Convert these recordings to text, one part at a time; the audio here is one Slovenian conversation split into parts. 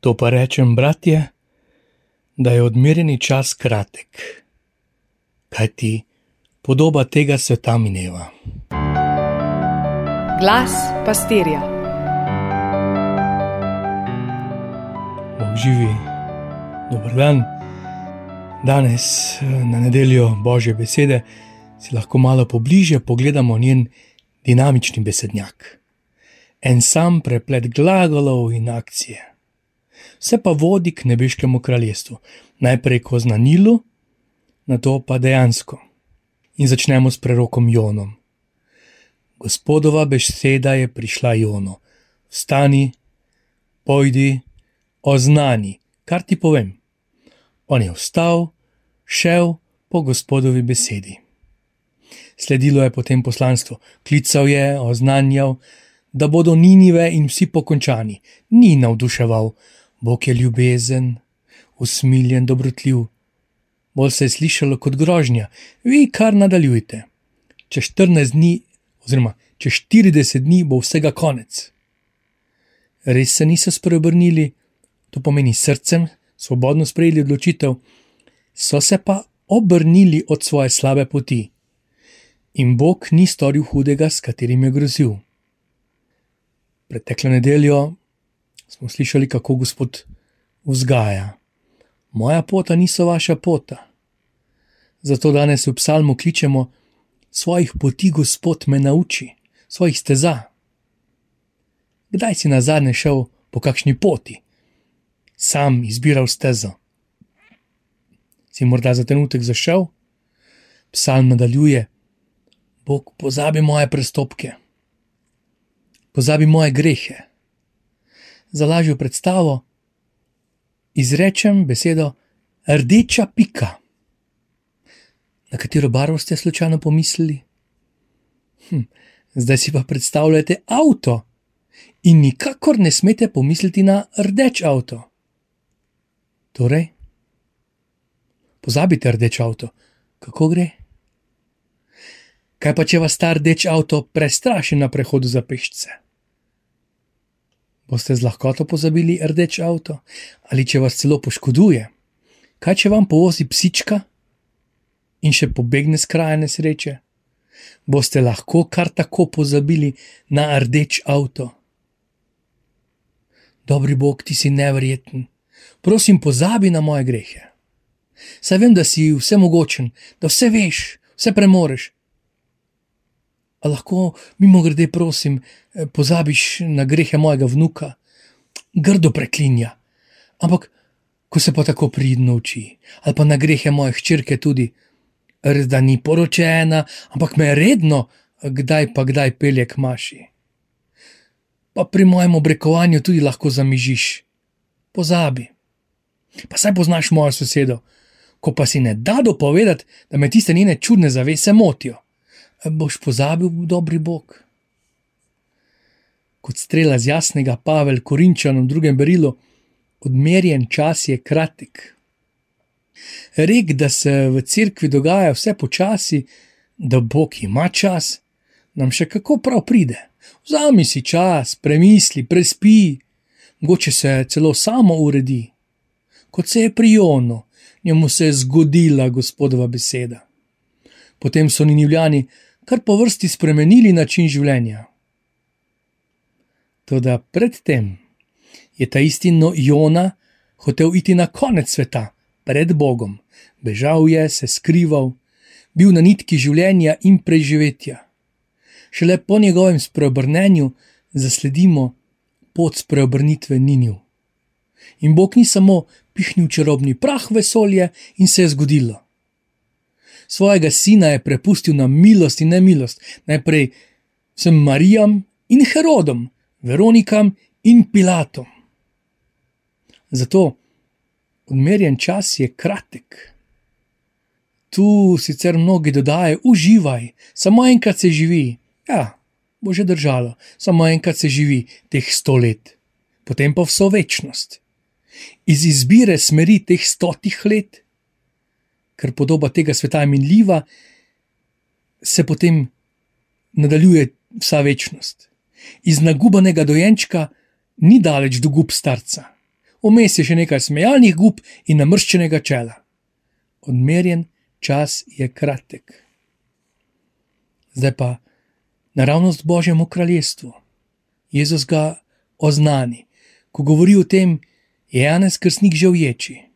To pa rečem, bratje, da je odmerjeni čas kratek, kajti podoba tega sveta mineva. Glas pastirja. Bog živi, dober dan. Danes, na nedeljo Božje besede, si lahko malo pobliže pogledamo njen dinamični besednjak. En sam preplet glagolov in akcije vse pa vodi k nebeškemu kraljestvu. Najprej ko zna Nilu, na to pa dejansko. In začnemo s prerokom Jonom. Gospodova beseda je prišla Jono. Vstani, pojdi, oznani, kar ti povem. On je vstal, šel po gospodovi besedi. Sledilo je potem poslanstvo, klical je, oznanjal, da bodo Ninive in vsi pokončani, ni navduševal, Bog je ljubezen, usmiljen, dobrotljiv. Bolj se je slišalo kot grožnja, vi kar nadaljujte. Čez 14 dni, oziroma čez 40 dni, bo vsega konec. Res se niso spreobrnili, to pomeni srcem, svobodno sprejeli odločitev, so se pa obrnili od svoje slabe poti. In Bog ni storil hudega, s katerim je grozil. Preteklo nedeljo smo slišali, kako Gospod vzgaja. Moja pota niso vaša pota. Zato danes v psalmu kličemo: Svojih poti Gospod me nauči, svojih steza. Kdaj si na zadnje šel po kakšni poti, sam izbiral stezo? Si morda za trenutek zašel? Psalm nadaljuje: Bog pozabi moje prestopke, pozabi moje grehe za lažjo predstavo, izrečem besedo rdeča pika. Na katero barvo ste slučajno pomislili? Hm, zdaj si pa predstavljate avto in nikakor ne smete pomisliti na rdeč avto. Torej, pozabite rdeč avto, kako gre? Kaj pa če vas ta rdeč avto prestraši na prehodu za pešce? Boste z lahkoto pozabili rdeč avto ali če vas celo poškoduje. Kaj če vam povozi psička in še pobegne z kraja nesreče? Boste lahko kar tako pozabili na rdeč avto. Dobri Bog, ti si nevreten, prosim, pozabi na moje grehe. Saj vem, da si vse mogočen, da vse veš, vse premoreš, A lahko, mimo grede, prosim, eh, pozabiš na grehe mojega vnuka, grdo preklinja. Ampak, ko se pa tako pridno uči, ali pa na grehe moje hčerke tudi, res da ni poročena, ampak me redno, kdaj pa kdaj pelje k maši. Pa pri mojem obrekovanju tudi lahko zamižiš. Pozabi. Pa saj poznaš mojo sosedo, ko pa si ne da dopovedati, da me tiste njene čudne zavese motijo boš pozabil, dobri Bog. Kot strela z jasnega, Pavel Korinčan v drugem berilu, odmerjen čas je kratek. Rek, da se v cerkvi dogaja vse počasi, da Bog ima čas, nam še kako prav pride. Vzami si čas, premisli, prespi, mogoče se celo samo uredi. Kot se je pri Jonu, njemu se je zgodila gospodova beseda. Potem so ninivljani kar po vrsti spremenili način življenja. Toda predtem je ta isti no Jona hotel iti na konec sveta, pred Bogom, bežal je, se skrival, bil na nitki življenja in preživetja. Šele po njegovem spreobrnenju zasledimo pot spreobrnitve Ninju. In Bog ni samo pihnil čarobni prah vesolje in se je zgodilo svojega sina je prepustil na milost in nemilost, najprej vsem Marijam in Herodom, Veronikam in Pilatom. Zato odmerjen čas je kratek. Tu sicer mnogi dodajo: uživaj, samo enkrat se živi. Ja, bo že držalo, samo enkrat se živi teh sto let, potem pa vso večnost. Iz izbire smeri teh stotih let ker podoba tega sveta je minljiva, se potem nadaljuje vsa večnost. Iz nagubanega dojenčka ni daleč do gub starca. vmes je še nekaj smejalnih gub in namrščenega čela. Odmerjen čas je kratek. Zdaj pa naravnost Božjemu kraljestvu. Jezus ga oznani, ko govori o tem, je Janez Krstnik že vječi.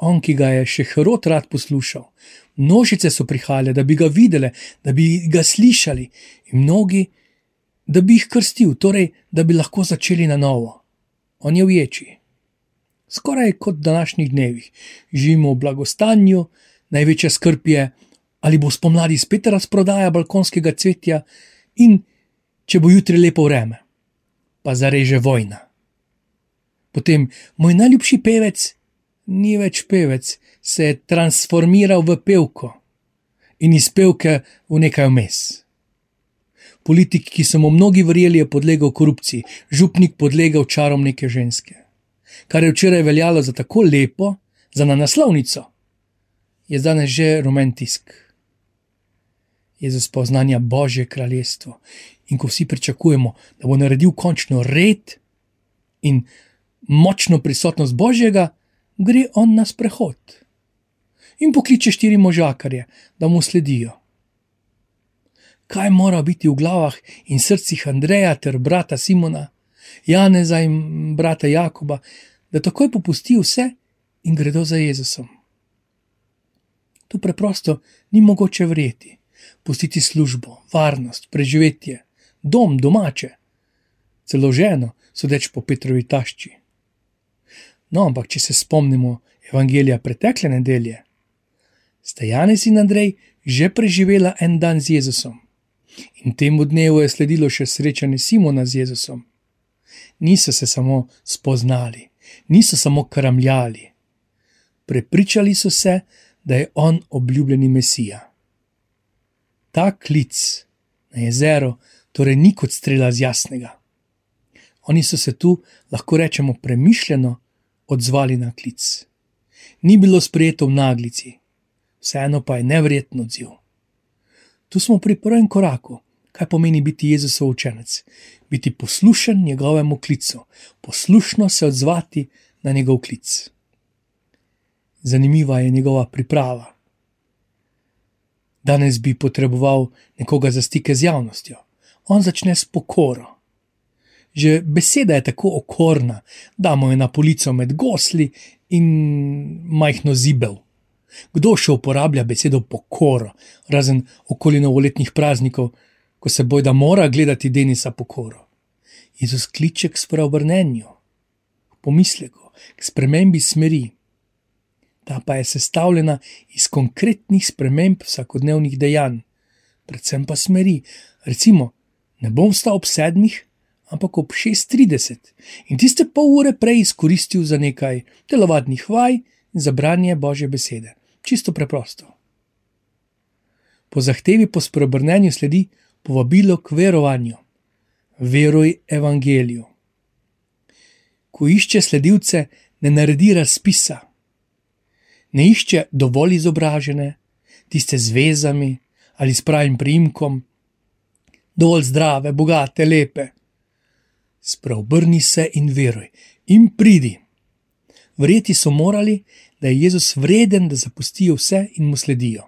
On, ki ga je še Herod rad poslušal, množice so prihajale, da bi ga videli, da bi ga slišali, in mnogi, da bi jih krstil, torej, da bi lahko začeli na novo. On je vječi. Skoraj kot v današnjih dnevih. Živimo v blagostanju, največja skrb je, ali bo spomladi spet razprodaja balkonskega cvetja in če bo jutri lepo vreme, pa zareže vojna. Potem moj najljubši pevec ni več pevec, se je transformiral v pevko in iz pevke v nekaj vmes. Politik, ki so mu mnogi verjeli, je podlegel korupciji, župnik podlegel čarom neke ženske. Kar je včeraj veljalo za tako lepo, za na naslovnico, je danes že romantisk. Je za spoznanje Božje kraljestvo. In ko vsi pričakujemo, da bo naredil končno red in močno prisotnost Božjega, gre on na sprehod in pokliče štiri možakarje, da mu sledijo. Kaj mora biti v glavah in srcih Andreja ter brata Simona, Janeza in brata Jakoba, da takoj popustijo vse in gredo za Jezusom? Tu preprosto ni mogoče verjeti, pustiti službo, varnost, preživetje, dom, domače, celo ženo, sodeč po Petrovi tašči. No, ampak če se spomnimo evangelija pretekle nedelje, sta Janez in Andrej že preživela en dan z Jezusom. In temu dnevu je sledilo še srečanje Simona z Jezusom. Niso se samo spoznali, niso samo kramljali. Prepričali so se, da je on obljubljeni Mesija. Ta klic na jezero torej ni kot strela z jasnega. Oni so se tu, lahko rečemo, premišljeno odzvali na klic. Ni bilo sprejeto v naglici, vseeno pa je nevreten odziv. Tu smo pri prvem koraku, kaj pomeni biti Jezusov učenec, biti poslušen njegovemu klicu, poslušno se odzvati na njegov klic. Zanimiva je njegova priprava. Danes bi potreboval nekoga za stike z javnostjo. On začne s pokoro. Že beseda je tako okorna, da mu je na polico med gosli in majhno zibel. Kdo še uporablja besedo pokoro, razen okoli novoletnih praznikov, ko se boj, da mora gledati Denisa pokoro? Jezus kliče k spreobrnenju, k pomisleku, k spremembi smeri. Ta pa je sestavljena iz konkretnih sprememb vsakodnevnih dejanj, predvsem pa smeri. Recimo, ne bom stal ob sedmih, ampak ob 6:30 in tiste pol ure prej izkoristil za nekaj telovadnih vaj in za branje Božje besede. Čisto preprosto. Po zahtevi po spreobrnenju sledi povabilo k verovanju. Veruj evangeliju. Ko išče sledilce, ne naredi razpisa. Ne išče dovolj izobražene, tiste z vezami ali s pravim primkom, dovolj zdrave, bogate, lepe. Spreobrni se in veruj, in pridi. Verjeti so morali, da je Jezus vreden, da zapustijo vse in mu sledijo.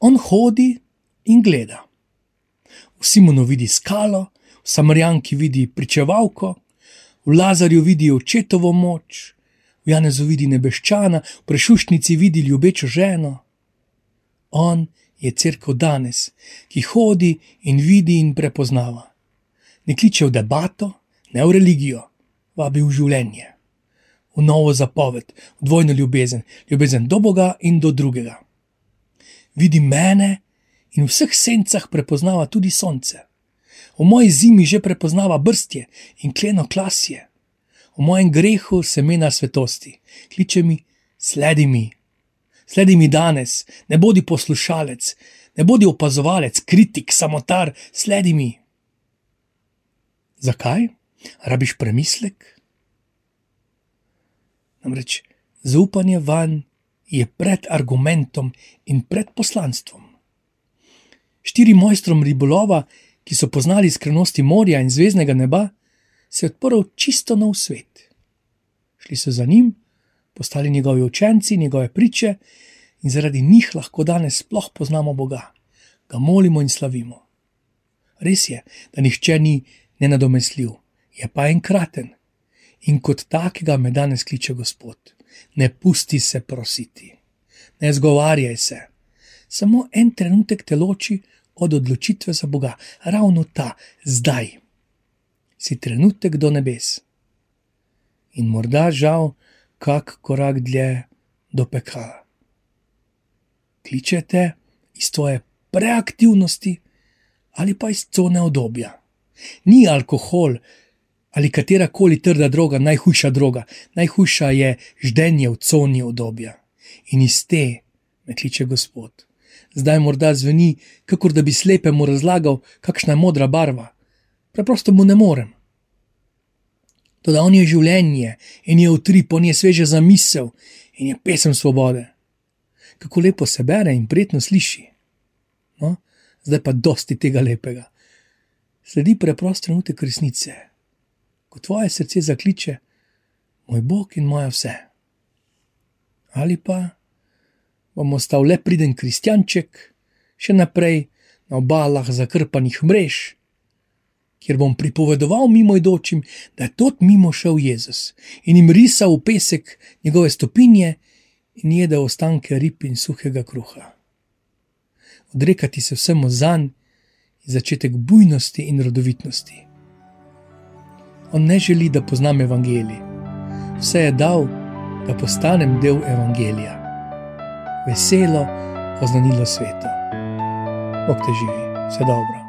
On hodi in gleda. V Simonu vidi skalo, v Samarjanki vidi pričevalko, v Lazarju vidi očetovo moč, v Janezu vidi nebeščana, v prešušnici vidi ljubečo ženo. On je crkva danes, ki hodi in vidi in prepoznava. Ne kliče v debato, ne v religijo, vabi v življenje, v novo zapoved, v dvojno ljubezen, ljubezen do Boga in do drugega. Vidi mene in v vseh sencah prepoznava tudi sonce. V moji zimi že prepoznava brstje in kleno klasje, v mojem grehu semena svetosti. Kliče mi, sledi mi, sledi mi danes, ne bodi poslušalec, ne bodi opazovalec, kritik, samotar, sledi mi. Zakaj? Rabiš premislek? Namreč zaupanje van je pred argumentom in pred poslanstvom. Štiri mojstrom ribolova, ki so poznali skrivnosti morja in zvezdnega neba, se je odprl čisto nov svet. Šli so za njim, postali njegovi učenci, njegove priče in zaradi njih lahko danes sploh poznamo Boga, ga molimo in slavimo. Res je, da nihče ni nenadomestljiv, je pa enkraten in kot takega me danes kliče Gospod. Ne pusti se prositi, ne zgovarjaj se. Samo en trenutek te loči od odločitve za Boga, ravno ta, zdaj. Si trenutek do nebes. In morda žal, kak korak dlje do pekala. Kličete iz tvoje preaktivnosti ali pa iz cone obdobja. Ni alkohol ali katera koli trda droga najhujša droga, najhujša je ždenje v coni obdobja. In iz te me kliče Gospod. Zdaj morda zveni, kakor da bi slepemu razlagal, kakšna je modra barva. Preprosto mu ne morem. Toda on je življenje in je utrip, on je sveže za misel in je pesem svobode. Kako lepo se bere in prijetno sliši. No, zdaj pa dosti tega lepega. Sledi preprost trenutek resnice, ko tvoje srce zakliče: Moj Bog in moja vse. Ali pa bom ostal le priden kristjanček, še naprej na obalah zakrpanih mrež kjer bom pripovedoval mimo idočim, da je tot mimo šel Jezus in jim risal v pesek njegove stopinje in jedel ostanke rib in suhega kruha. Odrekati se vsemu zanj je začetek bujnosti in rodovitnosti. On ne želi, da poznam evangelij, vse je dal, da postanem del evangelija. Veselo oznanilo svetu. Bog te živi, vse dobro.